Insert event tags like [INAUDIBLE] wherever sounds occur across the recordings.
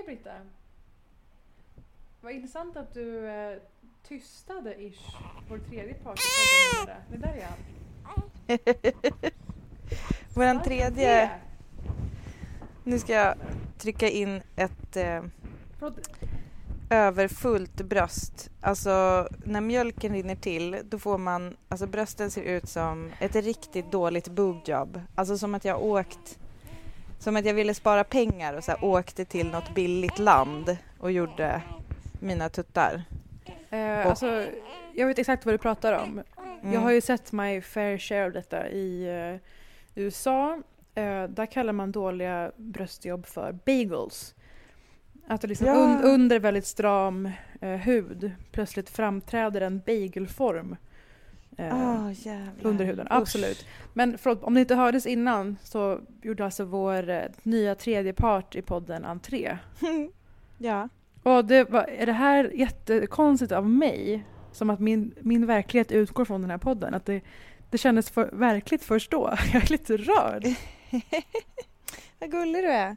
Hej Britta! Vad intressant att du eh, tystade ish vår tredje part. Det där är han. [LAUGHS] Vår tredje... Nu ska jag trycka in ett eh, överfullt bröst. Alltså när mjölken rinner till då får man, alltså brösten ser ut som ett riktigt dåligt boobjob. Alltså som att jag åkt, som att jag ville spara pengar och så här, åkte till något billigt land och gjorde mina tuttar. Eh, alltså, jag vet exakt vad du pratar om. Mm. Jag har ju sett my fair share av detta i eh, USA. Eh, där kallar man dåliga bröstjobb för bagels. Att det liksom Ja. un, under väldigt stram eh, hud plötsligt framträder en bagelform. Eh, jävlar. under huden, Usch. absolut. Men förlåt, om det inte hördes innan så gjorde alltså vår eh, nya tredje part i podden entré. [LAUGHS] ja. Och det var, är det här jättekonstigt av mig? Som att min, min verklighet utgår från den här podden. Att det, det kändes för, verkligt först då. [LAUGHS] Jag är lite rörd. [LAUGHS] Vad gullig du är.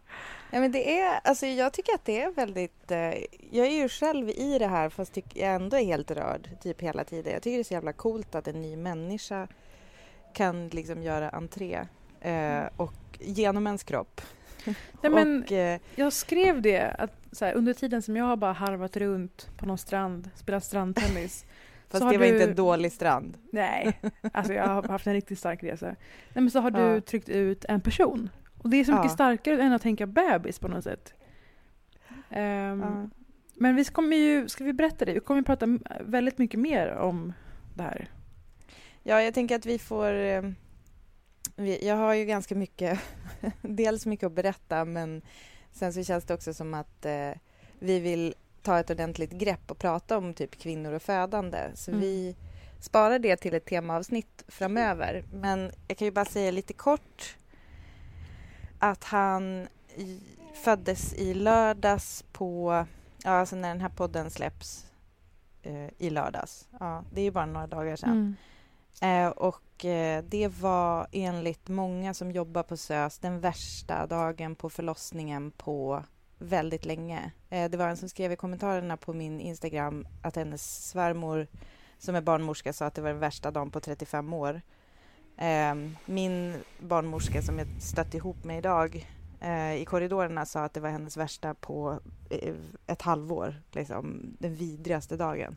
Ja, men det är, alltså jag tycker att det är väldigt, eh, jag är ju själv i det här fast tyck, jag ändå är helt rörd typ hela tiden. Jag tycker det är så jävla coolt att en ny människa kan liksom göra entré eh, och genom ens kropp. Nej, men och, eh, jag skrev det att så här, under tiden som jag har bara harvat runt på någon strand, spelat strandtennis. [LAUGHS] fast det var du- inte en dålig strand. Nej, alltså jag har haft en riktigt stark resa. Nej, men så har du Ja. tryckt ut en person. Och det är så mycket Ja. starkare än att tänka bebis på något sätt. Ehm, Ja. Men vi kommer ju, ska vi berätta det? Vi kommer ju prata väldigt mycket mer om det här. Ja, jag tänker att vi får... eh, vi- Jag har ju ganska mycket, [LAUGHS] dels mycket att berätta men sen så känns det också som att eh, vi vill ta ett ordentligt grepp och prata om typ kvinnor och födande. Så Mm. vi sparar det till ett temaavsnitt framöver. Men jag kan ju bara säga lite kort att han i, föddes i lördags på, ja alltså när den här podden släpps eh, i lördags. Ja, det är ju bara några dagar sedan. Eh, och eh, det var enligt många som jobbar på SÖS den värsta dagen på förlossningen på väldigt länge. Eh, det var en som skrev i kommentarerna på min Instagram att hennes svärmor som är barnmorska sa att det var den värsta dagen på 35 år. Eh, min barnmorska som jag stött ihop med idag eh, i korridorerna sa att det var hennes värsta på eh, ett halvår. Liksom, den vidrigaste dagen.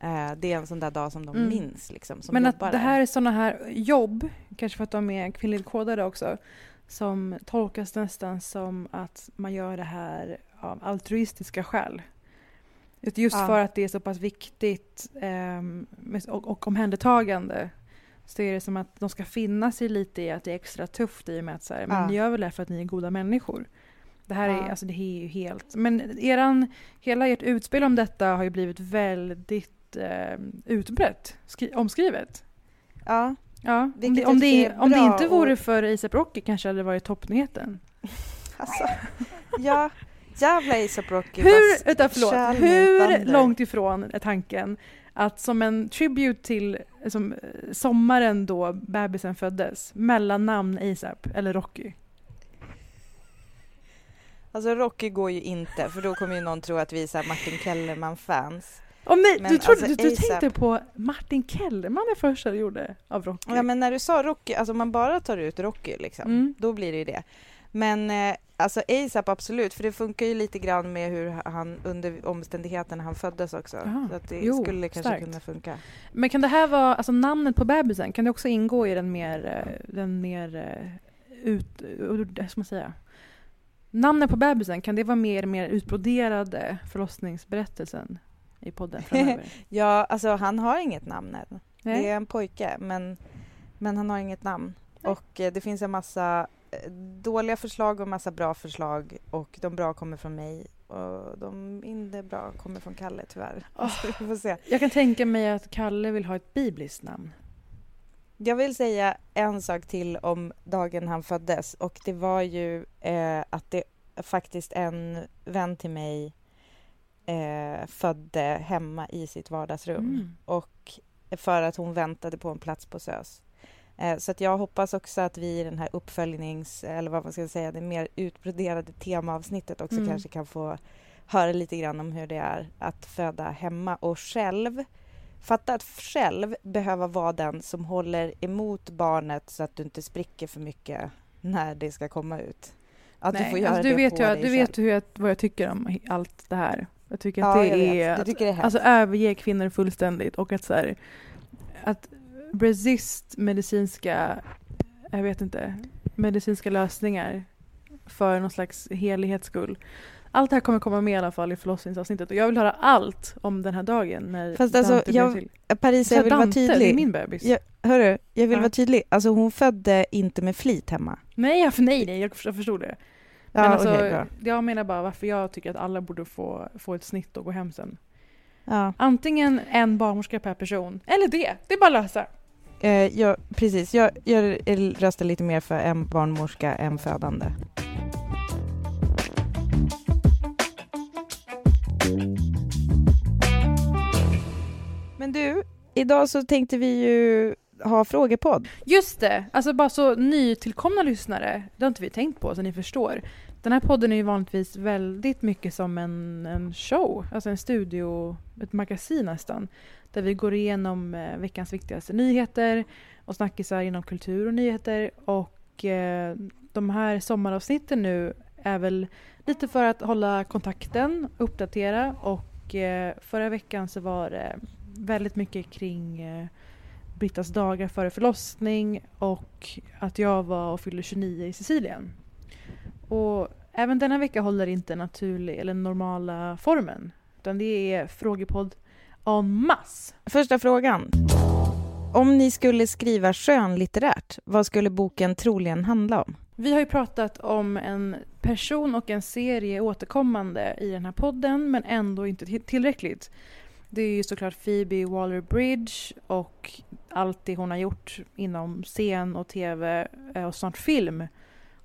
Eh, det är en sån där dag som de Mm. minns. Liksom, som Men att det här är sådana här jobb, kanske för att de är kvinnligt kodade också, som tolkas nästan som att man gör det här av altruistiska skäl. Just Ja. för att det är så pass viktigt ehm, med- och, och omhändertagande så är det som att de ska finna sig lite i att det är extra tufft i och med att så här, men Ja. ni gör väl det för att ni är goda människor. Det här är, Ja. alltså det är ju helt... Men eran, hela ert utspel om detta har ju blivit väldigt eh, utbrett, skri- omskrivet. Ja, Ja, om det, om, det, är om det inte vore och- för ASAP Rocky kanske hade det varit toppnyheten. [LAUGHS] alltså. ja, jävla ASAP Rocky. Hur, vänta, förlåt, hur långt ifrån är tanken att som en tribute till som, eh, sommaren då bebisen föddes, mellannamn ASAP eller Rocky? Alltså Rocky går ju inte, för då kommer ju någon tro att vi är Martin Kellerman-fans. Åh nej, Men du, trodde, alltså, du, du tänkte på Martin Kellerman det första du gjorde av Rocky? Ja, men när du sa Rocky, alltså om man bara tar ut Rocky liksom, Mm. då blir det ju det. Men eh, alltså ASAP absolut, för det funkar ju lite grann med hur han under omständigheterna han föddes också. Aha, Så att det jo, skulle kanske starkt. kunna funka. Men kan det här vara, alltså namnet på bebisen, kan det också ingå i den mer, eh, den mer eh, ut, vad ska man säga? Namnet på bebisen, kan det vara mer, mer utbroderade förlossningsberättelsen i podden framöver? [LAUGHS] Ja, alltså han har inget namn än. Nej? Det är en pojke, men, men han har inget namn. Nej. Och eh, det finns en massa dåliga förslag och massa bra förslag och de bra kommer från mig och de inte bra kommer från Kalle tyvärr. [LAUGHS] Så vi får se. Jag kan tänka mig att Kalle vill ha ett bibliskt namn. Jag vill säga en sak till om dagen han föddes och det var ju eh, att det faktiskt en vän till mig eh, födde hemma i sitt vardagsrum Mm. och för att hon väntade på en plats på SÖS. Eh, så att jag hoppas också att vi i den här uppföljnings, eller vad man ska säga, det mer utbroderade temaavsnittet också Mm. kanske kan få höra lite grann om hur det är att föda hemma och själv Fatta att själv behöva vara den som håller emot barnet så att du inte spricker för mycket när det ska komma ut. Att du får göra alltså, det du vet på ju, dig Du själv. vet hur jag, vad jag tycker om allt det här. Jag tycker att Ja, det jag är... Tycker det är. Alltså överge kvinnor fullständigt och att så här, att resist medicinska, jag vet inte, medicinska lösningar för någon slags helighets skull. Allt det här kommer komma med i alla fall i förlossningsavsnittet och jag vill höra allt om den här dagen när Fast alltså, Dante blev jag- till. Parisa, jag vill vara Dante, det är tydlig. min bebis. Ja. Hörru, jag vill Ja. vara tydlig. Alltså hon födde inte med flit hemma. Nej, jag, nej, nej, jag jag förstod det. Ja, Men alltså, okej, bra. jag menar bara varför jag tycker att alla borde få, få ett snitt och gå hem sen. Ja, Antingen en barnmorska per person, eller det. Det är bara att lösa eh, jag, precis. Jag, jag röstar lite mer för en barnmorska än födande. Men du, idag så tänkte vi ju ha frågepodd. Just det! Alltså bara så nytillkomna lyssnare, det har inte vi tänkt på så ni förstår. Den här podden är ju vanligtvis väldigt mycket som en, en show, alltså en studio, ett magasin nästan. Där vi går igenom eh, veckans viktigaste nyheter och snackisar inom kultur och nyheter. Och eh, de här sommaravsnitten nu är väl lite för att hålla kontakten, uppdatera och eh, förra veckan så var det väldigt mycket kring eh, Brittas dagar före förlossning och att jag var och fyllde 29 i Sicilien. Och även denna vecka håller inte naturlig eller normala formen. Utan det är frågepodd en masse. Första frågan. Om ni skulle skriva skönlitterärt, vad skulle boken troligen handla om? Vi har ju pratat om en person och en serie återkommande i den här podden men ändå inte till- tillräckligt. Det är ju såklart Phoebe Waller-Bridge och allt det hon har gjort inom scen och tv eh, och snart film.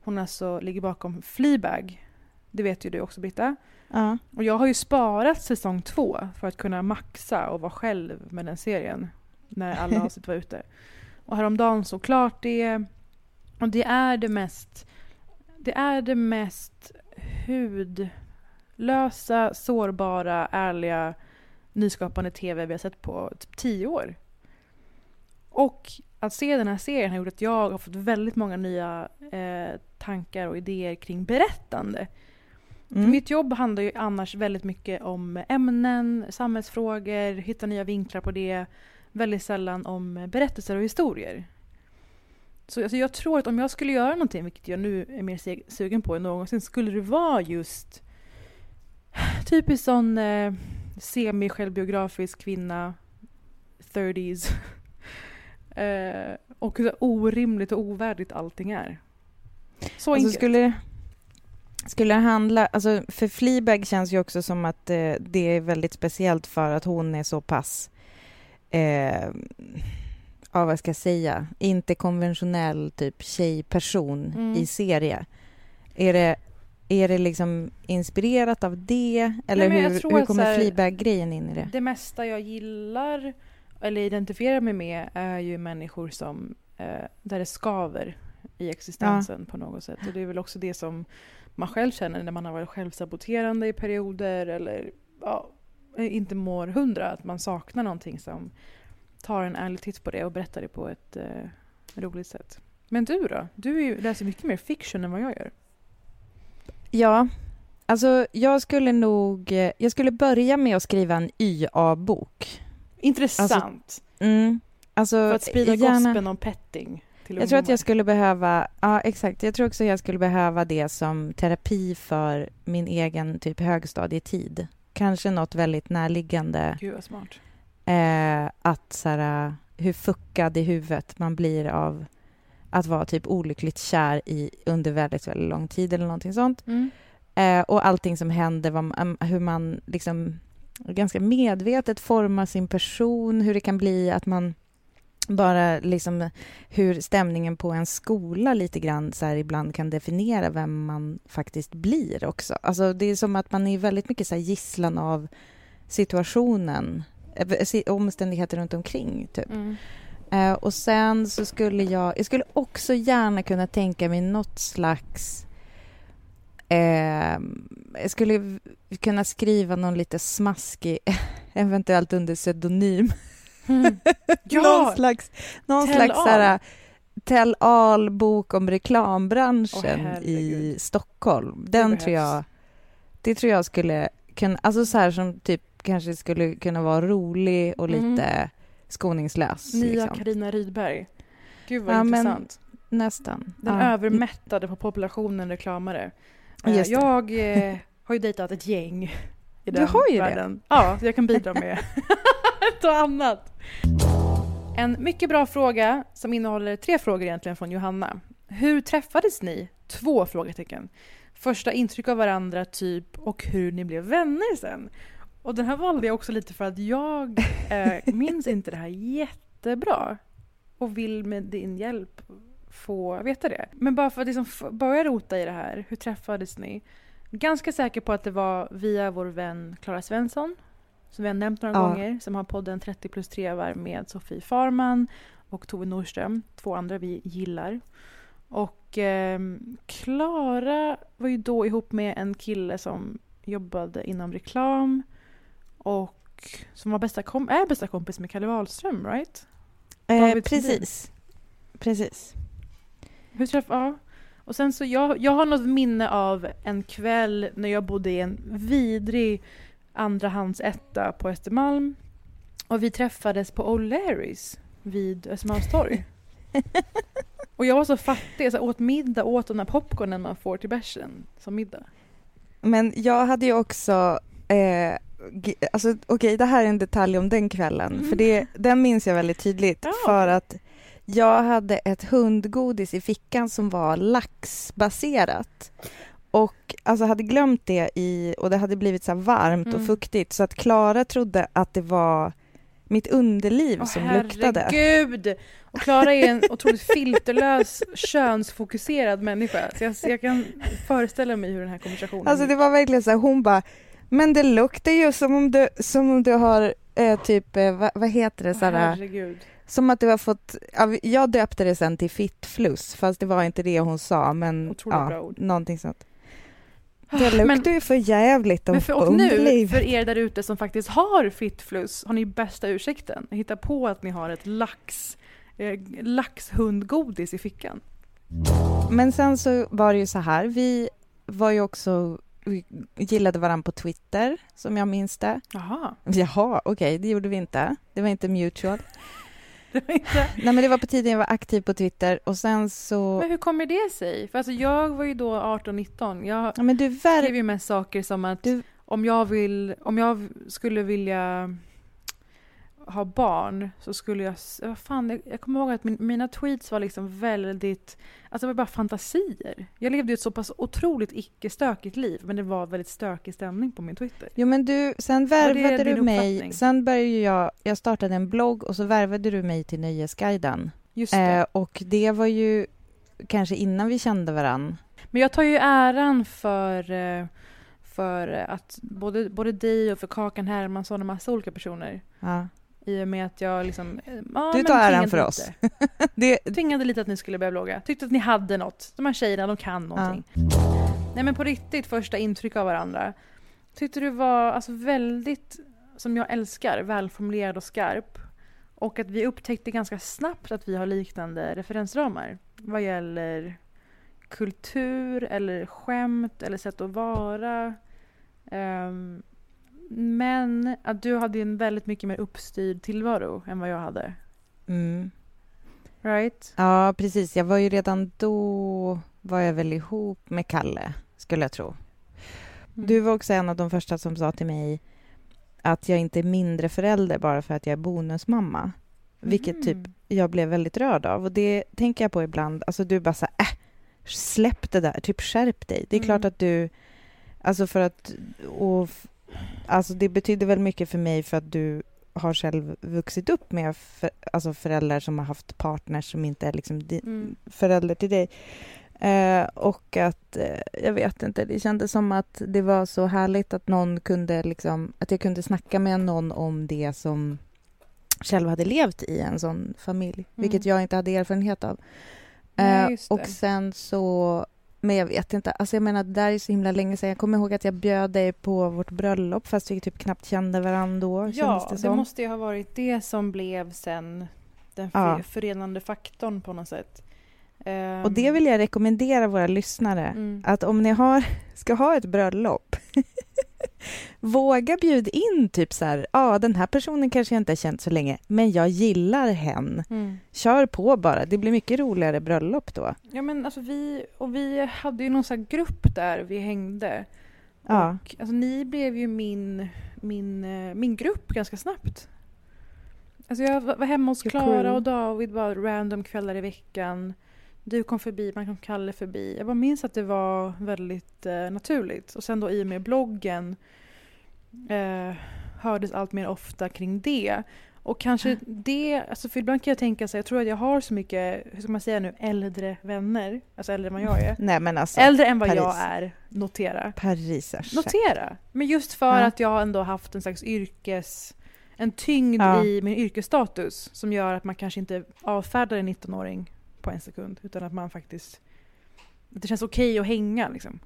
Hon alltså ligger bakom Fleabag. Det vet ju du också Britta. Ja. Och jag har ju sparat säsong två för att kunna maxa och vara själv med den serien när alla avsnitt var ute. [LAUGHS] Och häromdagen så klart det. Och det är det mest det är det mest hudlösa, sårbara, ärliga, nyskapande tv vi har sett på typ tio år. Och att se den här serien har gjort att jag har fått väldigt många nya eh, tankar och idéer kring berättande. Mm. mitt jobb handlar ju annars väldigt mycket om ämnen, samhällsfrågor, hitta nya vinklar på det. Väldigt sällan om berättelser och historier. Så alltså, jag tror att om jag skulle göra någonting, vilket jag nu är mer sugen på än någonsin, skulle det vara just typiskt sån eh, semi-självbiografisk kvinna, 30s. Eh, och hur orimligt och ovärdigt allting är. Så Alltså enkelt. skulle, skulle handla, alltså för Fleabag känns ju också som att eh, det är väldigt speciellt för att hon är så pass, eh, ja vad ska jag säga, inte konventionell typ tjejperson Mm. i serie. Är det, är det liksom inspirerat av det? Eller jag hur, hur kommer Fleabag-grejen in i det? Det mesta jag gillar eller identifierar mig med är ju människor som eh, där det skaver i existensen på något sätt. Och det är väl också det som man själv känner när man har varit självsaboterande i perioder eller ja, inte mår hundra, att man saknar någonting som tar en ärlig titt på det och berättar det på ett eh, roligt sätt. Men du då? Du ju, läser mycket mer fiction än vad jag gör. Ja, alltså jag skulle nog... eh, Jag skulle börja med att skriva en YA-bok. Intressant. Mm. Alltså, för att sprida gärna- gospeln om petting Jag tror att ungdomar. jag skulle behöva, ja exakt, jag tror också jag skulle behöva det som terapi för min egen typ högstadietid. Kanske något väldigt närliggande, Gud vad smart. eh, att så här, hur fuckad i huvudet man blir av att vara typ olyckligt kär i under väldigt, väldigt lång tid eller någonting sånt. Mm. Eh, och allting som händer, man, hur man liksom ganska medvetet formar sin person, hur det kan bli att man bara liksom hur stämningen på en skola lite grann så här ibland kan definiera vem man faktiskt blir också. Alltså det är som att man är väldigt mycket så här gisslan av situationen, eh, omständigheter runt omkring typ. Mm. Eh, och sen så skulle jag, jag skulle också gärna kunna tänka mig något slags eh, jag skulle kunna skriva någon lite smaskig, [LAUGHS] eventuellt under pseudonym. Mm. [LAUGHS] Ja! någon slags, någon Tell slags all. såhär, tell all bok om reklambranschen Åh, i. Stockholm. Den behövs. tror jag, det tror jag skulle kunna, alltså så här som typ kanske skulle kunna vara rolig och Mhm. lite skoningslös. Nya liksom. Karina Rydberg. Gud vad Ja, men- intressant. Nästan. Den Ja. övermättade på populationen reklamare. Just det. jag eh, har ju dejtat ett gäng i Du den har ju det. världen. Ja, så jag kan bidra med [LAUGHS] ett och annat. En mycket bra fråga som innehåller tre frågor egentligen från Johanna. Hur träffades ni? Två frågetecken. Första intryck av varandra, typ, och hur ni blev vänner sen. Och den här valde jag också lite för att jag eh, [LAUGHS] minns inte det här jättebra och vill med din hjälp få veta det. Men bara för att liksom börja rota i det här, hur träffades ni? Ganska säker på att det var via vår vän Klara Svensson, som vi har nämnt några Ja. gånger, som har podden 30 plus trevar med Sofie Farman och Tove Norström, två andra vi gillar. Och ehm, Klara var ju då ihop med en kille som jobbade inom reklam och som var bästa kom- är bästa kompis med Kalle Wahlström, right? Eh, precis. Precis. Hur träff- ja. Och sen så jag, jag har något minne av en kväll när jag bodde i en vidrig andrahandsetta på Östermalm. Och vi träffades på O'Larrys vid Östermalmstorg. [LAUGHS] och jag var så fattig, så åt middag, åt den här popcornen man får till bärsen som middag. Men jag hade ju också... Eh, alltså, Okej, det här är en detalj om den kvällen. Mm. För det, Den minns jag väldigt tydligt. Ja. För att jag hade ett hundgodis i fickan som var laxbaserat. Och alltså hade glömt det i... Och det hade blivit så varmt Mm. och fuktigt. Så att Klara trodde att det var mitt underliv Åh, som luktade. herregud! Och Klara är en [LAUGHS] otroligt filterlös, könsfokuserad människa. Så jag, jag kan föreställa mig hur den här konversationen Alltså det var verkligen så här, hon bara, men det luktar ju som om du, som om du har eh, typ, eh, vad, vad heter det, Åh, så här, herregud. Som att du har fått, jag döpte det sen till fittfluss, fast det var inte det hon sa, men Otroligt ja, bra ord. någonting sånt. Ah, Det luktar ju för jävligt om Men för, och nu, för er där ute som faktiskt har fittfluss, har ni bästa ursäkten. Hitta på att ni har ett lax, eh, laxhundgodis i fickan. Men sen så var det ju så här, vi var ju också, vi gillade varandra på Twitter, som jag minns det. Jaha. Jaha, okej, det gjorde vi inte. Det var inte mutual. Inte... Nej, men det var på tiden jag var aktiv på Twitter och sen så... Men hur kommer det sig? För alltså jag var ju då 18-19. Jag Ja, men du ver... skrev ju mest saker som att Du- om, jag vill, om jag skulle vilja ha barn så skulle jag... Vad fan, jag, jag kommer ihåg att min, mina tweets var liksom väldigt... Alltså det var bara fantasier. Jag levde ju ett så pass otroligt icke-stökigt liv men det var väldigt stökig stämning på min Twitter. Jo men du, sen värvade du mig, sen började jag, jag startade en blogg och så värvade du mig till Nöjesguiden. Just det. Eh, och det var ju kanske innan vi kände varann. Men jag tar ju äran för, eh, för att både, både dig och för Kakan Hermansson och massa olika personer. Ja. I och med att jag liksom... eh, Ja, Du tar äran för oss. [LAUGHS] Det, Tvingade lite att ni skulle börja blogga. Tyckte att ni hade något. De här tjejerna, de kan någonting. Nej men på riktigt, första intryck av varandra. Tyckte du var alltså väldigt som jag älskar, välformulerad och skarp. Och att vi upptäckte ganska snabbt att vi har liknande referensramar vad gäller kultur eller skämt eller sätt att vara. Um, men att du hade en väldigt mycket mer uppstyrd tillvaro än vad jag hade. Mm. Right? Ja, precis. Jag var ju redan då var jag väl ihop med Kalle, skulle jag tro. Mm. Du var också en av de första som sa till mig att jag inte är mindre förälder bara för att jag är bonusmamma. Vilket typ mm. jag blev väldigt rörd av. Och det tänker jag på ibland. Alltså du bara så här, äh, släpp det där, typ skärp dig. Det är mm. klart att du, alltså för att, och, alltså det betyder väl mycket för mig för att du har själv vuxit upp med för, alltså föräldrar som har haft partners som inte är liksom di, mm. förälder till dig. Eh, och att, eh, jag vet inte, det kändes som att det var så härligt att någon kunde liksom, att jag kunde snacka med någon om det som själv hade levt i en sån familj, mm. vilket jag inte hade erfarenhet av. Nej, eh, och sen så men jag vet inte. Alltså jag menar, det där är så himla länge sedan. Jag kommer ihåg att jag bjöd dig på vårt bröllop fast vi typ knappt kände varandra då. Ja, det, det, måste ju ha varit det som blev sen den ja. förenande faktorn på något sätt. Och det vill jag rekommendera våra lyssnare. Mm. Att om ni har, [LAUGHS] ska ha ett bröllop Våga bjuda in typ så här, ja ah, den här personen kanske jag inte har känt så länge, men jag gillar hen. Mm. Kör på bara, det blir mycket roligare bröllop då. Ja men alltså vi, och vi hade ju någon sån grupp där vi hängde. Ja. Och alltså ni blev ju min, min, eh, min grupp ganska snabbt. Alltså jag var hemma hos Klara och David bara random kvällar i veckan. Du kom förbi, man kom Kalle förbi. Jag bara minns att det var väldigt eh, naturligt. Och sen då i och med bloggen eh, hördes allt mer ofta kring det. Och kanske mm. det, alltså för ibland kan jag tänka så jag tror att jag har så mycket, hur ska man säga nu, äldre vänner. Alltså äldre än vad jag är. [LAUGHS] Nej men alltså. Äldre än vad Paris. jag är, notera. Parisars. Notera. Men just för ja. att jag ändå haft en slags yrkes, en tyngd ja. i min yrkesstatus som gör att man kanske inte avfärdar en 19-åring på en sekund. Utan att man faktiskt... Det känns okej okay att hänga liksom.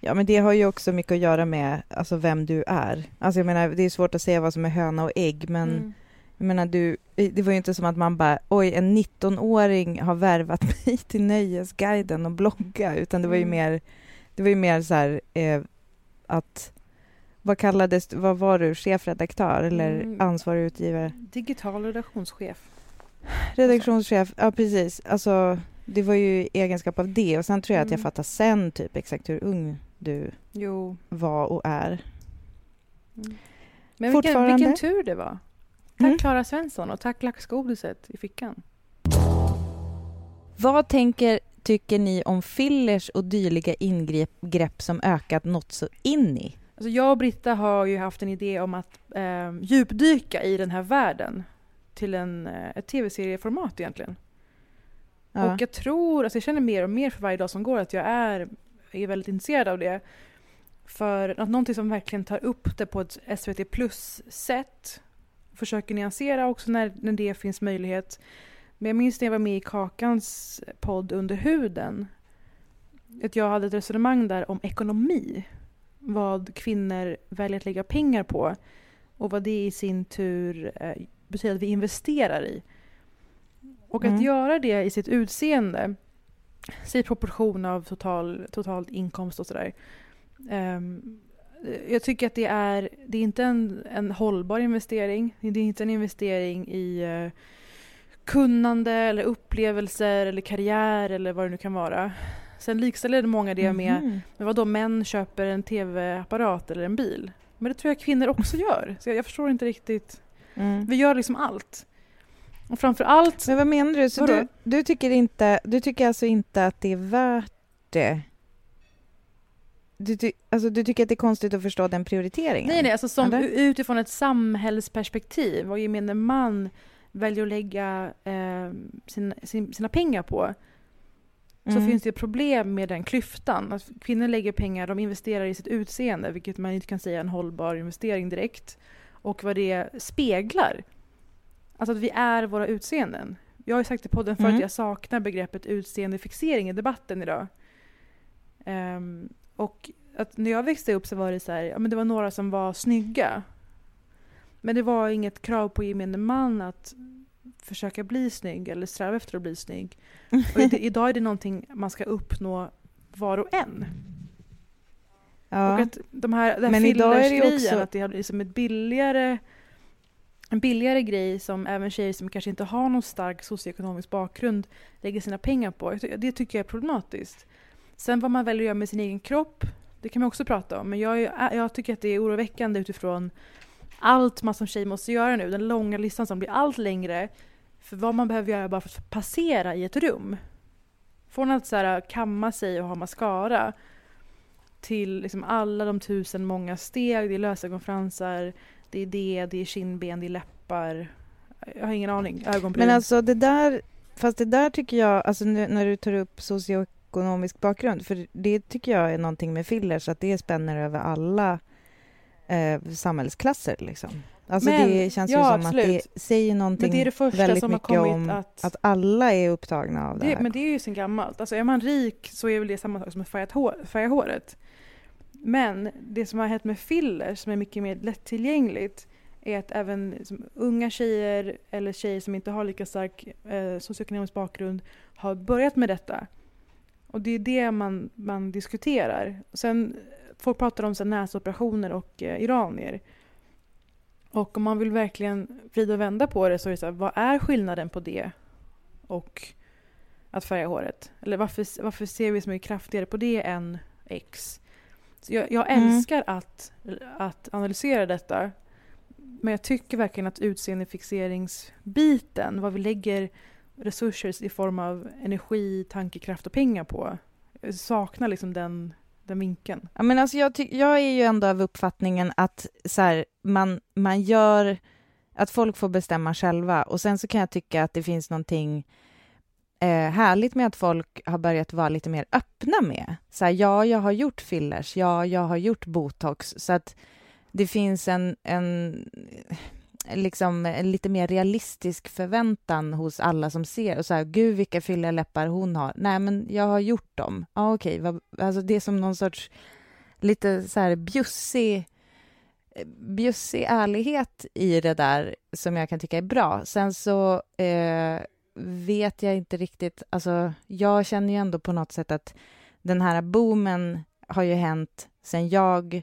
Ja, men det har ju också mycket att göra med alltså, vem du är. Alltså, jag menar, det är svårt att säga vad som är höna och ägg, men mm. jag menar, du, det var ju inte som att man bara oj, en 19-åring har värvat [LAUGHS] mig till Nöjesguiden och blogga, utan det var ju mm. mer, det var ju mer så här eh, att vad kallades vad var du, chefredaktör eller mm. ansvarig utgivare? Digital redaktionschef. Redaktionschef, ja precis. Alltså, det var ju egenskap av det. Och sen tror jag mm. att jag mm. fattar sen typ exakt hur ung du jo. var och är. Mm. Men vilken, vilken tur det var. Tack mm. Klara Svensson och tack laxgodiset i fickan. Vad tänker, tycker ni om fillers och dylika ingrepp som ökat något så in i? Alltså jag och Britta har ju haft en idé om att eh, djupdyka i den här världen till en, eh, ett tv-serieformat egentligen. Ja. Och jag tror, alltså jag känner mer och mer för varje dag som går att jag är, är väldigt intresserad av det. För att någonting som verkligen tar upp det på ett SVT plus-sätt. Försöker nyansera också när, när det finns möjlighet. Men jag minns när jag var med i Kakans podd Under huden. Att jag hade ett resonemang där om ekonomi. Vad kvinnor väljer att lägga pengar på. Och vad det i sin tur eh, betyder att vi investerar i. Och mm. att göra det i sitt utseende, säg proportion av total, total inkomst och sådär. Um, jag tycker att det är, det är inte en, en hållbar investering. Det är inte en investering i uh, kunnande eller upplevelser eller karriär eller vad det nu kan vara. Sen likställer många det med, mm. med vad då män köper en tv-apparat eller en bil. Men det tror jag kvinnor också gör. Så jag, jag förstår inte riktigt. Mm. Vi gör liksom allt. Och framför allt... Men vad menar du? Så du, du, tycker inte, du tycker alltså inte att det är värt det? Du, ty, alltså, du tycker att det är konstigt att förstå den prioriteringen? Nej, nej alltså som utifrån ett samhällsperspektiv, vad gemene man väljer att lägga eh, sin, sin, sina pengar på, mm. så finns det problem med den klyftan. Att kvinnor lägger pengar, de investerar i sitt utseende, vilket man inte kan säga är en hållbar investering direkt. Och vad det speglar. Alltså att vi är våra utseenden. Jag har ju sagt i podden förut mm. att jag saknar begreppet utseendefixering i debatten idag. Um, och att när jag växte upp så var det så här, ja men det var några som var snygga. Men det var inget krav på gemene man att försöka bli snygg eller sträva efter att bli snygg. Och [LAUGHS] idag är det någonting man ska uppnå var och en. Ja. Och att de här, här Men idag är det också- att det har blivit som ett billigare, en billigare grej som även tjejer som kanske inte har någon stark socioekonomisk bakgrund lägger sina pengar på. Det tycker jag är problematiskt. Sen vad man väljer att göra med sin egen kropp, det kan man också prata om. Men jag, är- jag tycker att det är oroväckande utifrån allt man som tjej måste göra nu. Den långa listan som blir allt längre. För vad man behöver göra bara för att passera i ett rum. Från att så här, kamma sig och ha mascara till liksom alla de tusen många steg. Det är lösögonfransar, det är det, det är kindben, det är läppar. Jag har ingen aning. Ögonbryn. Men alltså det där, fast det där tycker jag, alltså nu, när du tar upp socioekonomisk bakgrund, för det tycker jag är någonting med fillers, att det spänner över alla eh, samhällsklasser liksom. Alltså Men, det känns ju ja, som absolut. att det säger någonting Men det är det första väldigt som har mycket kommit om att... att alla är upptagna av det, det, här. men det är ju sen gammalt. Alltså är man rik så är väl det samma sak som att färga hår, håret. Men det som har hänt med fillers, som är mycket mer lättillgängligt, är att även liksom, unga tjejer eller tjejer som inte har lika stark eh, socioekonomisk bakgrund har börjat med detta. Och det är det man, man diskuterar. Sen, folk pratar om så näsoperationer och eh, iranier. Och om man vill verkligen vrida och vända på det så är det så här, vad är skillnaden på det och att färga håret? Eller varför, varför ser vi så mycket kraftigare på det än X? Så jag, jag Mm. älskar att, att analysera detta. Men jag tycker verkligen att utseendefixeringsbiten, vad vi lägger resurser i form av energi, tankekraft och pengar på, jag saknar liksom den, den vinkeln. Ja, men alltså jag, ty- jag är ju ändå av uppfattningen att så här, man, man gör att folk får bestämma själva och sen så kan jag tycka att det finns någonting eh, härligt med att folk har börjat vara lite mer öppna med. Så här, ja, jag har gjort fillers, ja, jag har gjort botox, så att det finns en, en liksom en lite mer realistisk förväntan hos alla som ser och så här, gud vilka fylliga läppar hon har. Nej, men jag har gjort dem. Ja, okej, vad- alltså det är som någon sorts lite så här bjussig, eh, bjussig ärlighet i det där som jag kan tycka är bra. Sen så eh, vet jag inte riktigt, alltså jag känner ju ändå på något sätt att den här boomen har ju hänt sen jag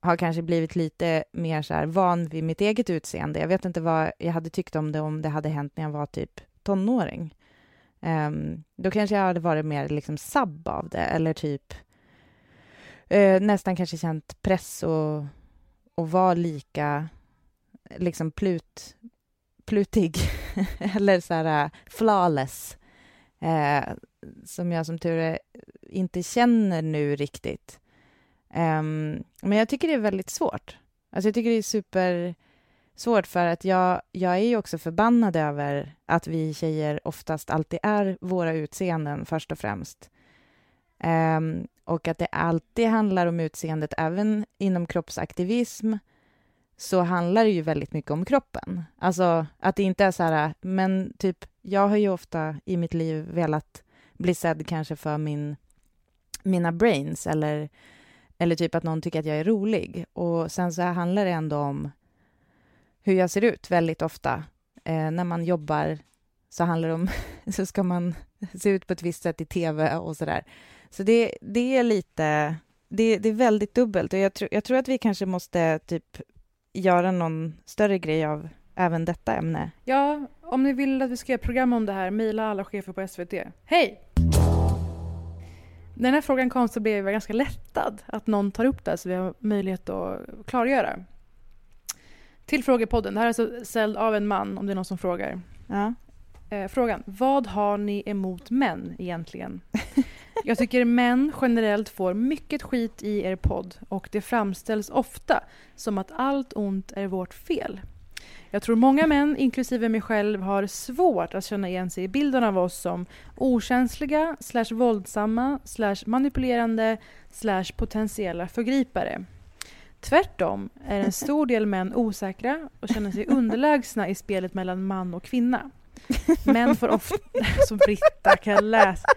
har kanske blivit lite mer så här van vid mitt eget utseende. Jag vet inte vad jag hade tyckt om det om det hade hänt när jag var typ tonåring. Um, då kanske jag hade varit mer liksom sabb av det eller typ uh, nästan kanske känt press och, och var lika liksom plut, plutig [LAUGHS] eller så här eh, flawless uh, som jag som tur är inte känner nu riktigt. Um, men jag tycker det är väldigt svårt. Alltså jag tycker det är super svårt för att jag, jag är ju också förbannad över att vi tjejer oftast alltid är våra utseenden först och främst. Um, och att det alltid handlar om utseendet, även inom kroppsaktivism så handlar det ju väldigt mycket om kroppen. Alltså att det inte är så här, men typ, jag har ju ofta i mitt liv velat bli sedd kanske för min, mina brains eller, eller typ att någon tycker att jag är rolig. Och sen så handlar det ändå om hur jag ser ut väldigt ofta. Eh, när man jobbar så handlar det om, [LAUGHS] så ska man [LAUGHS] se ut på ett visst sätt i tv och sådär. Så det, det är lite, det, det är väldigt dubbelt och jag, tror jag tror att vi kanske måste typ göra någon större grej av även detta ämne. Ja, om ni vill att vi ska göra program om det här, mejla alla chefer på SVT. Hej! När den här frågan kom så blev jag ganska lättad att någon tar upp det så vi har möjlighet att klargöra. Till frågepodden. Det här är alltså ställd av en man, om det är någon som frågar. Ja. Eh, frågan. Vad har ni emot män egentligen? Jag tycker män generellt får mycket skit i er podd och det framställs ofta som att allt ont är vårt fel. Jag tror många män, inklusive mig själv, har svårt att känna igen sig i bilden av oss som okänsliga, slash våldsamma, slash manipulerande, slash potentiella förgripare. Tvärtom är en stor del män osäkra och känner sig underlägsna i spelet mellan man och kvinna. Män får ofta... [LAUGHS] Som Britta kan läsa.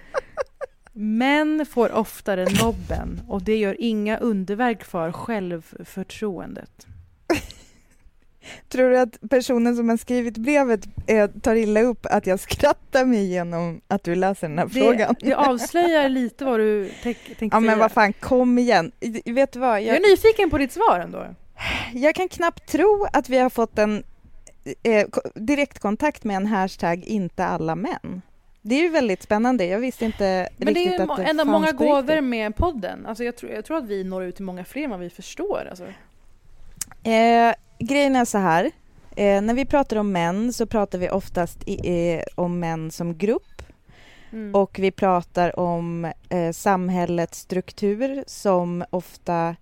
Män får oftare nobben och det gör inga underverk för självförtroendet. Tror du att personen som har skrivit brevet eh, tar illa upp att jag skrattar mig igenom att du läser den här Det, frågan? det avslöjar [LAUGHS] lite vad du tänk, tänkte Ja men vad fan, kom igen. Vet du vad? Jag Jag, är nyfiken på ditt svar ändå. jag kan knappt tro att vi har fått en eh, ko- direktkontakt med en hashtag inte alla män. Det är ju väldigt spännande. Jag visste inte Men det riktigt är ju att det ändå fanns många gåvor med podden. Alltså jag, tror, jag tror att vi når ut till många fler än vad vi förstår. Alltså. Eh, grejen är så här. Eh, när vi pratar om män så pratar vi oftast i, eh, om män som grupp Mm. och vi pratar om eh, samhällets struktur som ofta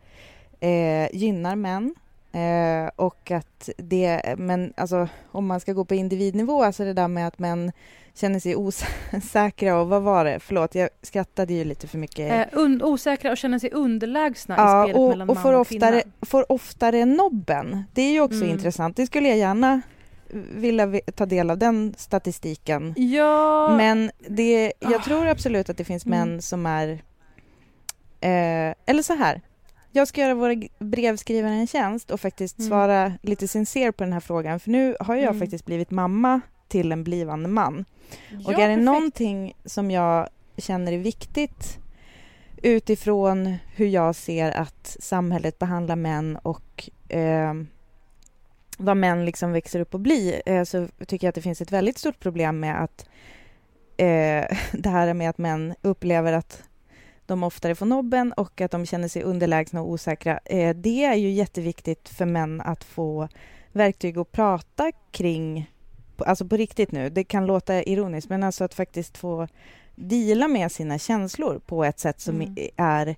eh, gynnar män. Eh, och att det, men alltså om man ska gå på individnivå, alltså det där med att män känner sig osäkra och vad var det? Förlåt, jag skrattade ju lite för mycket. Eh, osäkra och känner sig underlägsna Ja, i spelet och, mellan och man får, och oftare, kvinna. får oftare nobben. Det är ju också Mm. intressant. Det skulle jag gärna vilja ta del av den statistiken. Ja, Men det, jag Ah. tror absolut att det finns Mm. män som är... Eh, eller så här. Jag ska göra våra brevskrivare en tjänst och faktiskt Mm. svara lite sincere på den här frågan. För nu har jag Mm. faktiskt blivit mamma till en blivande man. Och ja, är det perfekt. någonting som jag känner är viktigt utifrån hur jag ser att samhället behandlar män och eh, vad män liksom växer upp och blir eh, så tycker jag att det finns ett väldigt stort problem med att eh, [LAUGHS] det här med att män upplever att de oftare får nobben och att de känner sig underlägsna och osäkra. Eh, det är ju jätteviktigt för män att få verktyg att prata kring alltså på riktigt nu, det kan låta ironiskt, men alltså att faktiskt få dela med sina känslor på ett sätt som Mm. är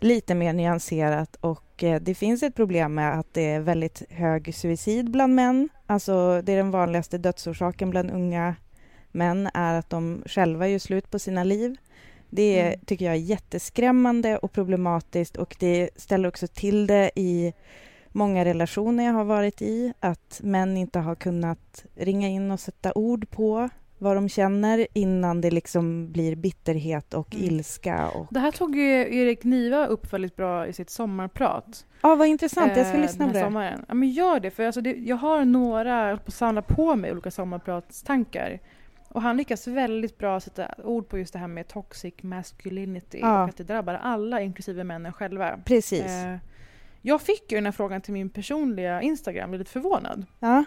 lite mer nyanserat och eh, det finns ett problem med att det är väldigt hög suicid bland män. Alltså det är den vanligaste dödsorsaken bland unga män är att de själva gör slut på sina liv. Det Mm. tycker jag är jätteskrämmande och problematiskt och det ställer också till det i många relationer jag har varit i, att män inte har kunnat ringa in och sätta ord på vad de känner innan det liksom blir bitterhet och Mm. ilska. Och... Det här tog ju Erik Niva upp väldigt bra i sitt sommarprat. Ja, vad intressant. Jag ska eh, lyssna på det. Sommaren. Ja, men gör det, för alltså det, jag har några, jag håller på att samla på mig olika sommarpratstankar. Och han lyckas väldigt bra sätta ord på just det här med toxic masculinity Ja. och att det drabbar alla, inklusive männen själva. Precis. Eh, jag fick ju den här frågan till min personliga Instagram, väldigt förvånad. Ja.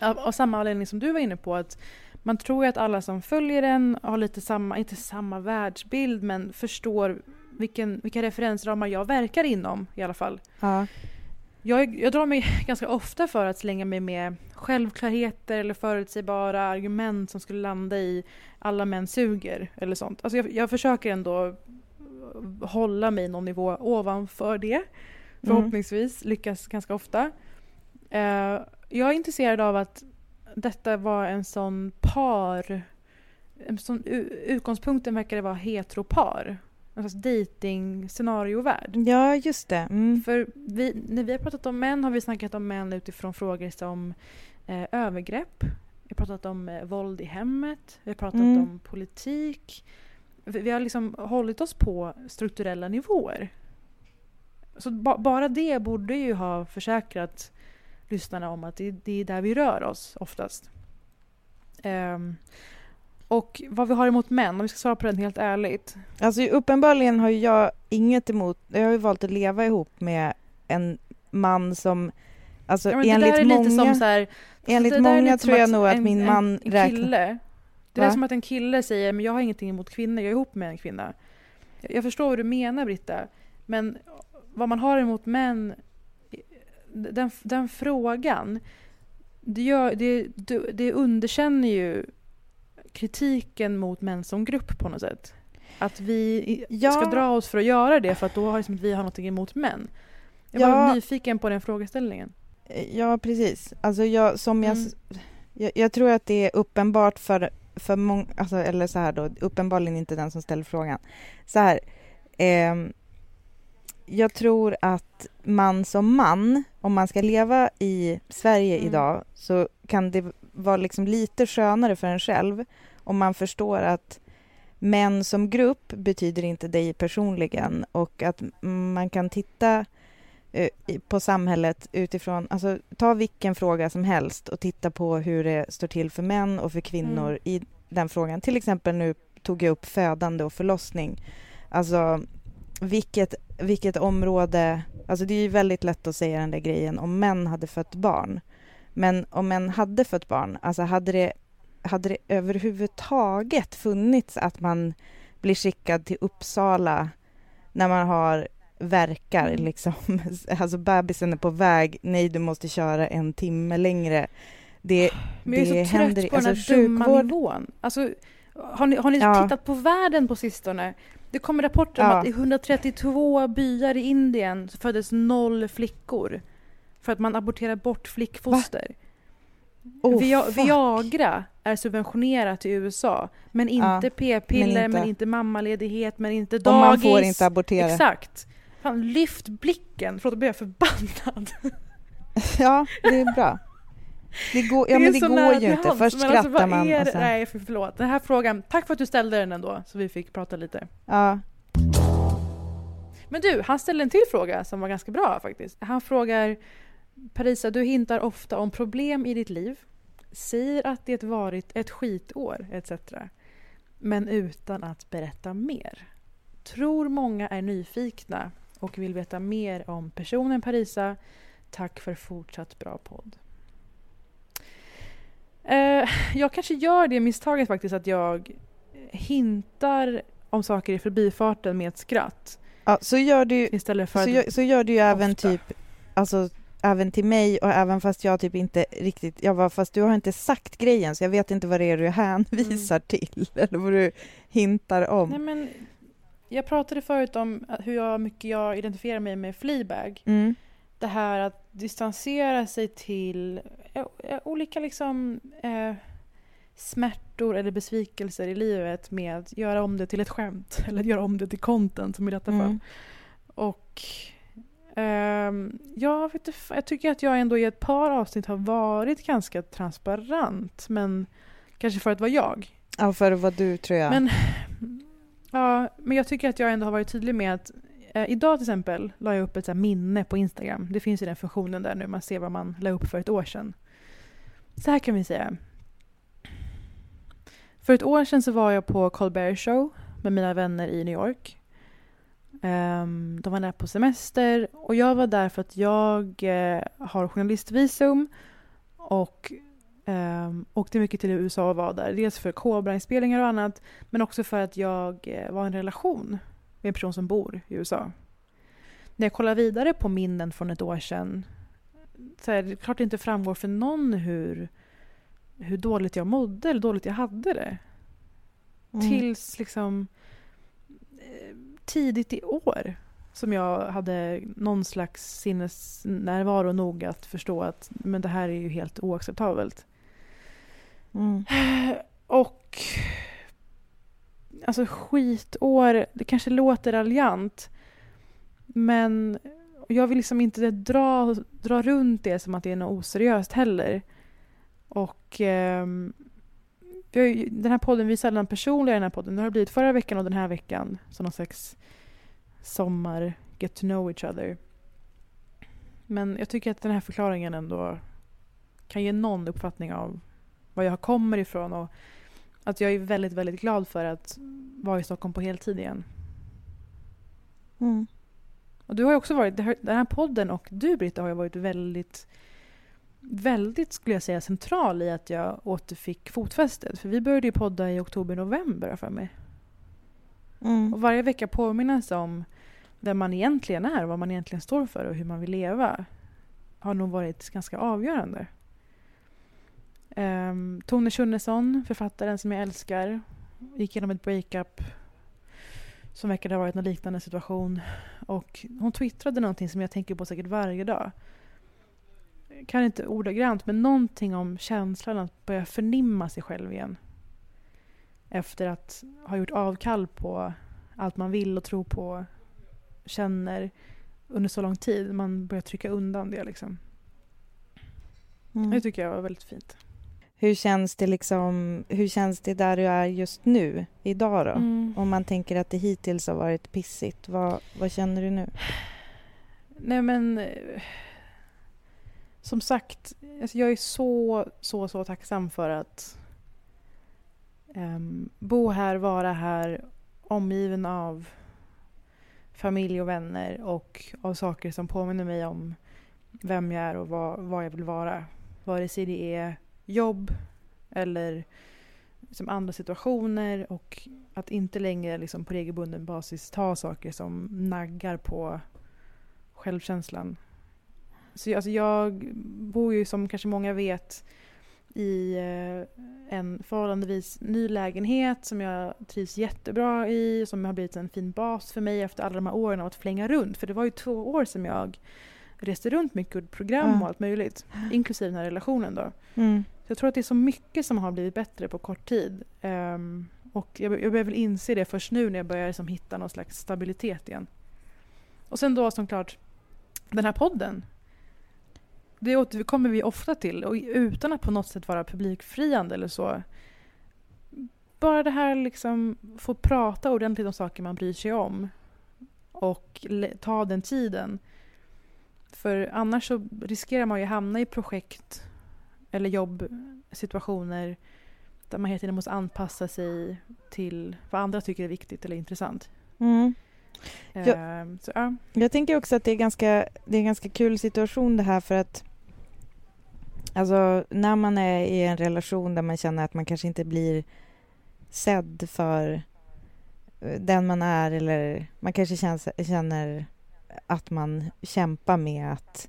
Av, av samma anledning som du var inne på, att man tror ju att alla som följer den har lite samma, inte samma världsbild, men förstår vilken, vilka referensramar jag verkar inom i alla fall. Ja. Jag, jag drar mig [LAUGHS] ganska ofta för att slänga mig med självklarheter eller förutsägbara argument som skulle landa i alla män suger eller sånt. Alltså jag, jag försöker ändå hålla mig någon nivå ovanför det. Förhoppningsvis lyckas ganska ofta. Eh, jag är intresserad av att detta var en sån par... En sån, utgångspunkten verkar det vara heteropar. En slags dating-scenariovärld. ja, just det. Mm. För vi, när vi har pratat om män har vi snackat om män utifrån frågor som eh, övergrepp. Vi har pratat om eh, våld i hemmet. Vi har pratat Mm. om politik. Vi, vi har liksom hållit oss på strukturella nivåer. Så ba, bara det borde ju ha försäkrat lyssnarna om att det, det är där vi rör oss oftast. Ehm, och vad vi har emot män, om vi ska svara på den helt ärligt. Alltså uppenbarligen har jag inget emot, jag har ju valt att leva ihop med en man som, alltså Ja, enligt många, här, enligt där är många tror jag nog att en- min en- man en räknar... Kille, det Va? är som att en kille säger men jag har ingenting emot kvinnor, jag är ihop med en kvinna. Jag jag förstår vad du menar Britta, men vad man har emot män, den, den frågan, det, gör, det, det- underkänner ju kritiken mot män som grupp på något sätt. Att vi Ja. ska dra oss för att göra det för att då har liksom, vi har något emot män. Jag var Ja. nyfiken på den frågeställningen. Ja, precis. Alltså jag, som jag, Mm. jag, jag tror att det är uppenbart för, för många, alltså, eller så här då, uppenbarligen inte den som ställer frågan. Så här, ehm, jag tror att man som man, om man ska leva i Sverige Mm. idag, så kan det vara liksom lite skönare för en själv om man förstår att män som grupp betyder inte dig personligen och att man kan titta eh, på samhället utifrån, alltså ta vilken fråga som helst och titta på hur det står till för män och för kvinnor Mm. i den frågan. Till exempel nu tog jag upp födande och förlossning. Alltså vilket, vilket område, alltså det är ju väldigt lätt att säga den där grejen om män hade fött barn. Men om män hade fött barn, alltså hade det, hade det överhuvudtaget funnits att man blir skickad till Uppsala när man har verkar Mm. liksom, [LAUGHS] alltså bebisen är på väg, nej du måste köra en timme längre. Det, Men jag är det så trött på den här alltså dumma sjukvård, nivån. Alltså, har ni, har ni Ja. tittat på världen på sistone? Det kommer rapporter om Ja. att i 132 byar i Indien föddes noll flickor. För att man aborterar bort flickfoster. Oh, fuck. Viagra är subventionerat i USA. Men inte Ja, p-piller, men men inte. inte- mammaledighet, men inte och dagis. man får inte abortera. Exakt. Fan, lyft blicken. Förlåt, då blir jag förbannad. [LAUGHS] Ja, det är bra. Det går, ja, är men det går ju inte. hands, Först alltså, skrattar vad man är och det- sen... Nej, för, förlåt. Den här frågan, tack för att du ställde den ändå, så vi fick prata lite. Ja, Men du, han ställde en till fråga som var ganska bra faktiskt. Han frågar Parisa, du hintar ofta om problem i ditt liv. Säger att det varit ett skitår etc. Men utan att berätta mer. Tror många är nyfikna och vill veta mer om personen Parisa. Tack för fortsatt bra podd. Eh, jag kanske gör det misstaget faktiskt att jag hintar om saker i förbifarten med ett skratt. ja så gör du Istället för så gör, så gör du ju även typ, alltså även till mig och även fast jag typ inte riktigt, jag bara, fast du har inte sagt grejen så jag vet inte vad det är du hänvisar till [LAUGHS] eller vad du hintar om. Nej, men jag pratade förut om hur jag, mycket jag identifierar mig med Fleabag. Mm. Det här att distansera sig till eh, eh, olika liksom, eh, smärtor eller besvikelser i livet med att göra om det till ett skämt [LAUGHS] eller göra om det till content som i detta fall. Mm. Och ehm, jag, vet jag tycker att jag ändå i ett par avsnitt har varit ganska transparent. Men kanske för att vara jag. Ja, för vad du tror jag. Men, ja, men jag tycker att jag ändå har varit tydlig med att eh, idag till exempel la jag upp ett så här minne på Instagram. Det finns ju den funktionen där nu man ser vad man la upp för ett år sedan. Så här kan vi säga. För ett år sedan så var jag på Colbert Show med mina vänner i New York. Um, de var där på semester och jag var där för att jag uh, har journalistvisum och um, åkte mycket till USA och var där. Dels för Cobra-inspelningar och annat men också för att jag uh, var i en relation med en person som bor i USA. När jag kollar vidare på minnen från ett år sedan så är det klart det inte framgår för någon hur, hur dåligt jag mådde eller dåligt jag hade det. Mm. Tills liksom eh, tidigt i år som jag hade någon slags sinnesnärvaro nog att förstå att men det här är ju helt oacceptabelt. Mm. Och alltså skitår, det kanske låter raljant men jag vill liksom inte dra, dra runt det som att det är något oseriöst heller. Och eh, ju, den här podden, vi är sällan personliga i den här podden. Det har blivit förra veckan och den här veckan som någon slags sommar, get to know each other. Men jag tycker att den här förklaringen ändå kan ge någon uppfattning av var jag kommer ifrån och att jag är väldigt, väldigt glad för att vara i Stockholm på heltid igen. Mm. Och du har ju också varit, den här podden och du Britta har ju varit väldigt, väldigt skulle jag säga central i att jag återfick fotfästet. För vi började ju podda i oktober-november har jag för mig. Mm. Och varje vecka påminnas om vem man egentligen är, vad man egentligen står för och hur man vill leva har nog varit ganska avgörande. Um, Tone Schunnesson, författaren som jag älskar, gick igenom ett breakup som verkade ha varit en liknande situation. Och hon twittrade någonting som jag tänker på säkert varje dag. Jag kan inte ordagrant, men någonting om känslan att börja förnimma sig själv igen. Efter att ha gjort avkall på allt man vill och tror på, känner under så lång tid. Man börjar trycka undan det liksom. Mm. Det tycker jag var väldigt fint. Hur känns det liksom, hur känns det där du är just nu, idag då? Mm. Om man tänker att det hittills har varit pissigt, vad, vad känner du nu? Nej men... Som sagt, alltså jag är så, så, så tacksam för att ehm, bo här, vara här, omgiven av familj och vänner och av saker som påminner mig om vem jag är och vad, vad jag vill vara. Vare sig det är jobb eller liksom andra situationer och att inte längre liksom på regelbunden basis ta saker som naggar på självkänslan. Så jag- alltså jag bor ju som kanske många vet i eh, en förhållandevis ny lägenhet som jag trivs jättebra i, som har blivit en fin bas för mig efter alla de här åren av att flänga runt. För det var ju två år som jag reste runt mycket och program Ja. och allt möjligt, inklusive den här relationen då. Mm. Så jag tror att det är så mycket som har blivit bättre på kort tid. Ehm, och jag, jag börjar väl inse det först nu när jag börjar liksom hitta någon slags stabilitet igen. Och sen då som klart, den här podden. Det återkommer vi ofta till och utan att på något sätt vara publikfriande eller så. Bara det här liksom få prata ordentligt om saker man bryr sig om. Och ta den tiden. För annars så riskerar man ju att hamna i projekt eller jobbsituationer där man hela tiden måste anpassa sig till vad andra tycker är viktigt eller intressant. Mm. Ja. Ehm, så, ja. Jag tänker också att det är, ganska, det är en ganska kul situation det här för att alltså, när man är i en relation där man känner att man kanske inte blir sedd för eh, den man är eller man kanske känns, känner att man kämpar med att,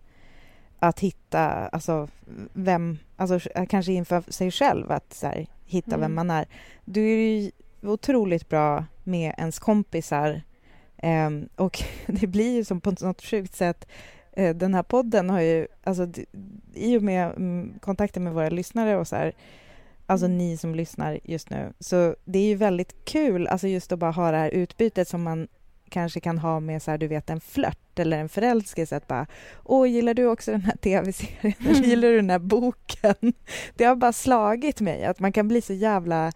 att hitta, alltså vem, alltså kanske inför sig själv att så här, hitta Mm. vem man är. Då är ju otroligt bra med ens kompisar Ehm, och [LAUGHS] det blir ju som på något sjukt sätt eh, den här podden har ju, alltså i och med mm, kontakten med våra lyssnare och så här, alltså Mm. ni som lyssnar just nu, så det är ju väldigt kul, alltså just att bara ha det här utbytet som man kanske kan ha med så här, du vet en flört eller en förälskelse att bara åh gillar du också den här tv-serien [LAUGHS] eller gillar du den här boken? Det har bara slagit mig att man kan bli så jävla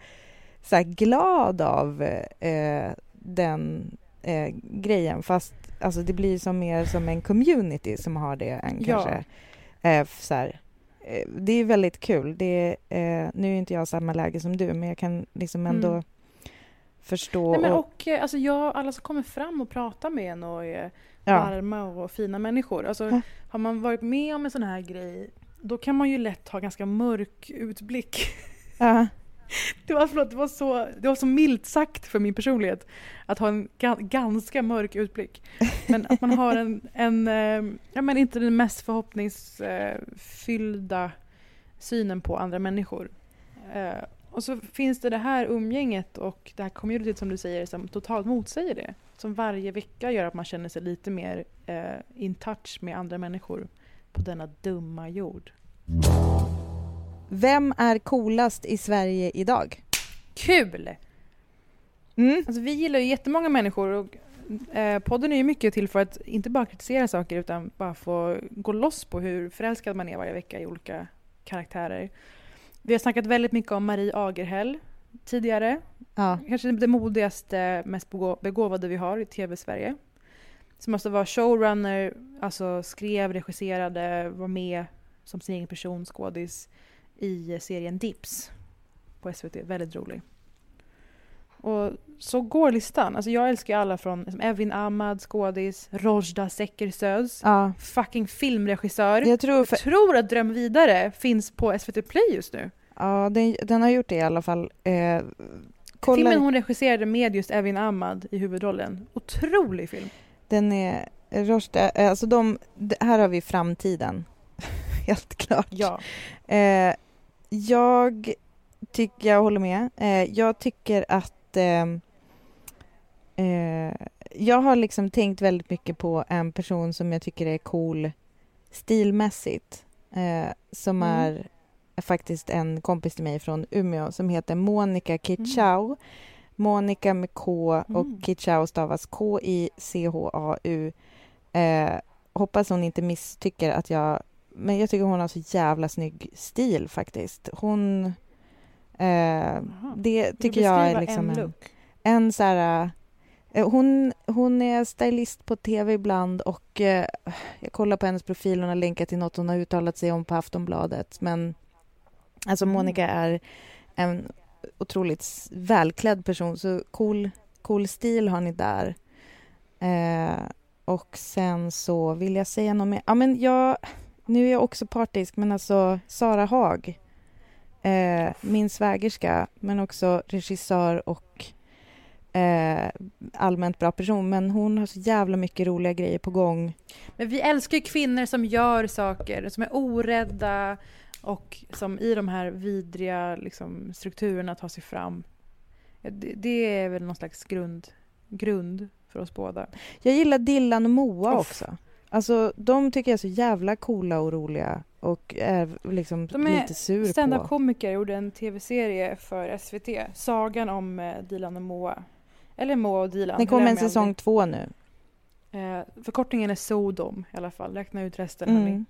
så här, glad av eh, den eh, grejen fast alltså, det blir som mer som en community som har det än Ja. kanske eh, så här, eh, det är väldigt kul. Det är, eh, nu är inte jag i samma läge som du men jag kan liksom ändå Mm. Förstå Nej, men och, och eh, alltså jag, alla som kommer fram och pratar med en och är ja, varma och fina människor. Alltså, Ja. Har man varit med om en sån här grej då kan man ju lätt ha ganska mörk utblick. ja, [LAUGHS] Det var, förlåt, det var, så, det var så milt sagt för min personlighet att ha en ga- ganska mörk utblick. Men att man har en, en eh, ja men inte den mest förhoppningsfyllda synen på andra människor. Eh, och så finns det det här umgänget och det här communityt som du säger som totalt motsäger det. Som varje vecka gör att man känner sig lite mer eh, in touch med andra människor på denna dumma jord. Vem är coolast i Sverige idag? Kul! Mm. Alltså, vi gillar ju jättemånga människor och eh, podden är ju mycket till för att inte bara kritisera saker utan bara få gå loss på hur förälskad man är varje vecka i olika karaktärer. Vi har snackat väldigt mycket om Marie Agerhäll tidigare. Ja. Kanske det modigaste, mest begå- begåvade vi har i tv-Sverige. Som måste vara showrunner, alltså skrev, regisserade, var med som sin egen person, skådis, i serien Dips på SVT. Väldigt rolig. Och så går listan. Alltså jag älskar alla från som Evin Ahmad, skådis, Rojda Sekersöz, ja. fucking filmregissör. Jag tror, för, Jag tror att Dröm vidare finns på SVT Play just nu. ja, den, den har gjort det i alla fall. Eh, kolla, Filmen hon regisserade med just Evin Ahmad i huvudrollen. Otrolig film. Den är... Rojda, eh, alltså de, här har vi framtiden. [LAUGHS] Helt klart. Ja. Eh, jag tycker, jag håller med. Eh, jag tycker att eh, eh, jag har liksom tänkt väldigt mycket på en person som jag tycker är cool stilmässigt. Eh, som Mm. är faktiskt en kompis till mig från Umeå som heter Monica Kitschau. Monica med K och Mm. Kitschau stavas K-I-C-H-A-U. Eh, hoppas hon inte misstycker att jag men jag tycker hon har så jävla snygg stil faktiskt. Hon... Eh, det tycker jag är liksom en en, en så här... Eh, Hon, hon är stylist på tv ibland och eh, jag kollar på hennes profil, hon har länkat till något hon har uttalat sig om på Aftonbladet. Men alltså Mm. Monica är en otroligt välklädd person, så cool, cool stil har ni där. Eh, och sen så vill jag säga något mer. Ja, men jag, nu är jag också partisk, men alltså Sara Haag, eh, min svägerska, men också regissör och eh, allmänt bra person. Men hon har så jävla mycket roliga grejer på gång. Men vi älskar ju kvinnor som gör saker, som är orädda och som i de här vidriga liksom, strukturerna tar sig fram. Det, det är väl någon slags grund, grund för oss båda. Jag gillar Dillan och Moa Uff. också. Alltså, de tycker jag är så jävla coola och roliga och är liksom De är lite sur på. Stand-up-komiker gjorde en tv-serie för SVT, Sagan om eh, Dilan och Moa. Eller Moa och Dilan. Det kommer en säsong aldrig. två nu. Eh, förkortningen är Sodom i alla fall, räkna ut resten hörni. Mm.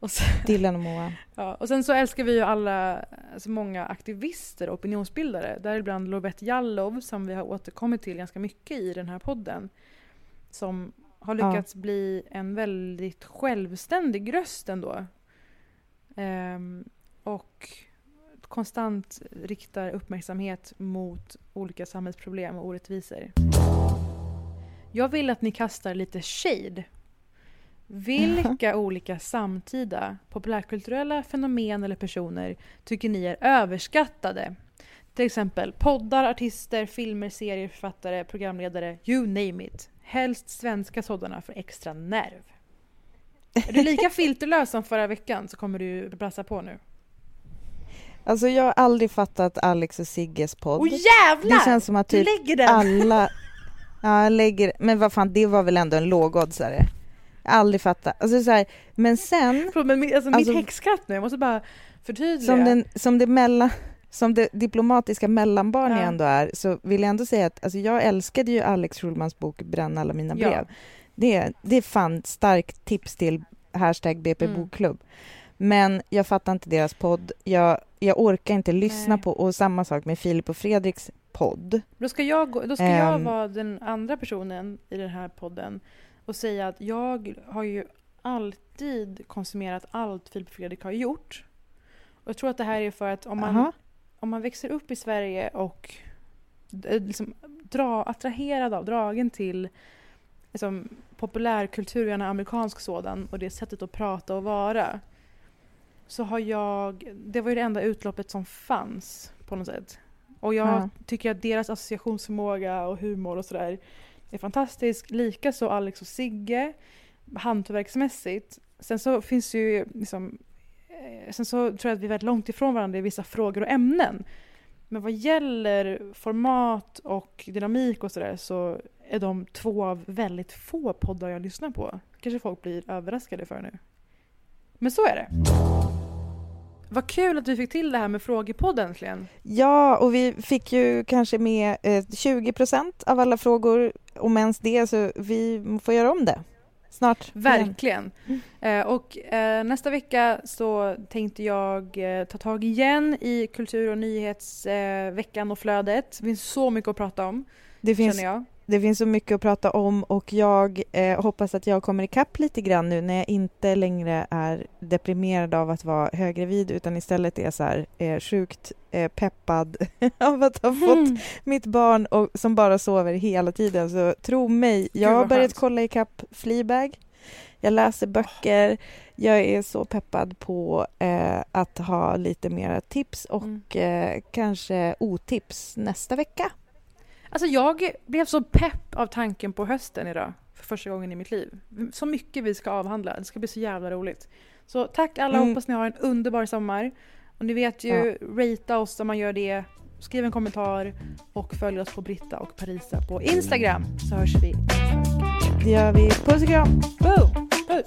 Och sen, [LAUGHS] Dillan och Moa. ja, och sen så älskar vi ju alla, alltså många aktivister och opinionsbildare. Däribland Lovette Jallow som vi har återkommit till ganska mycket i den här podden. Som har Ja. lyckats bli en väldigt självständig röst ändå. Ehm, och konstant riktar uppmärksamhet mot olika samhällsproblem och orättvisor. Jag vill att ni kastar lite shade. Vilka [LAUGHS] olika samtida populärkulturella fenomen eller personer tycker ni är överskattade? Till exempel poddar, artister, filmer, serier, författare, programledare, you name it. Helst svenska sådana för extra nerv. Är du lika [LAUGHS] filterlös som förra veckan så kommer du brassa på nu. Alltså jag har aldrig fattat Alex och Sigges podd. Åh jävlar! det känns som att du typ lägger den! alla... Ja, jag lägger... Men vad fan, det var väl ändå en lågoddsare? Aldrig fattat. Alltså så här, men sen, Förlåt, men alltså, Alltså- mitt häxskratt nu, jag måste bara förtydliga. som, den, som, det mellan, som det diplomatiska mellanbarn jag Ja. ändå är, så vill jag ändå säga att alltså, jag älskade ju Alex Schulmans bok Bränn alla mina Ja. brev. Det, det är fan starkt tips till hashtag BP Mm. bokklubb. Men jag fattar inte deras podd. Jag, jag orkar inte lyssna Nej. på, och samma sak med Filip och Fredriks podd. Då ska, jag, gå- då ska jag Ehm. vara den andra personen i den här podden och säga att jag har ju alltid konsumerat allt Filip och Fredrik har gjort. Och jag tror att det här är för att om man, Aha. Om man växer upp i Sverige och är liksom dra, attraherad av, dragen till liksom, populärkultur, gärna amerikansk sådan, och det sättet att prata och vara. Så har jag, det var ju det enda utloppet som fanns på något sätt. Och jag Ja. tycker att deras associationsförmåga och humor och sådär är fantastisk. Likaså Alex och Sigge, hantverksmässigt. Sen så finns det ju liksom, eh, Eh, sen så tror jag att vi är väldigt långt ifrån varandra i vissa frågor och ämnen. Men vad gäller format och dynamik och sådär så är de två av väldigt få poddar jag lyssnar på. Kanske folk blir överraskade för nu. Men så är det. Vad kul att vi fick till det här med frågepodd äntligen. Ja, och vi fick ju kanske med eh, 20% av alla frågor, om ens det, så vi får göra om det snart. igen. Verkligen. Eh, och eh, nästa vecka så tänkte jag eh, ta tag igen i kultur och nyhetsveckan veckan och flödet. Det finns så mycket att prata om, Det finns. Det finns så mycket att prata om och jag eh, hoppas att jag kommer ikapp lite grann nu när jag inte längre är deprimerad av att vara höggravid utan istället är så här eh, sjukt eh, peppad [LAUGHS] av att ha fått Mm. mitt barn och, som bara sover hela tiden. Så tro mig, jag har börjat kolla ikapp Fleabag. Jag läser böcker. Jag är så peppad på eh, att ha lite mera tips och Mm. eh, kanske otips nästa vecka. Alltså jag blev så pepp av tanken på hösten idag. För första gången i mitt liv. Så mycket vi ska avhandla. Det ska bli så jävla roligt. Så tack alla, Mm. hoppas ni har en underbar sommar. Och ni vet ju, ratea oss om man gör det. Skriv en kommentar och följ oss på Britta och Parisa på Instagram. Så hörs vi. Det gör vi. Puss och kram! Boom! Puss!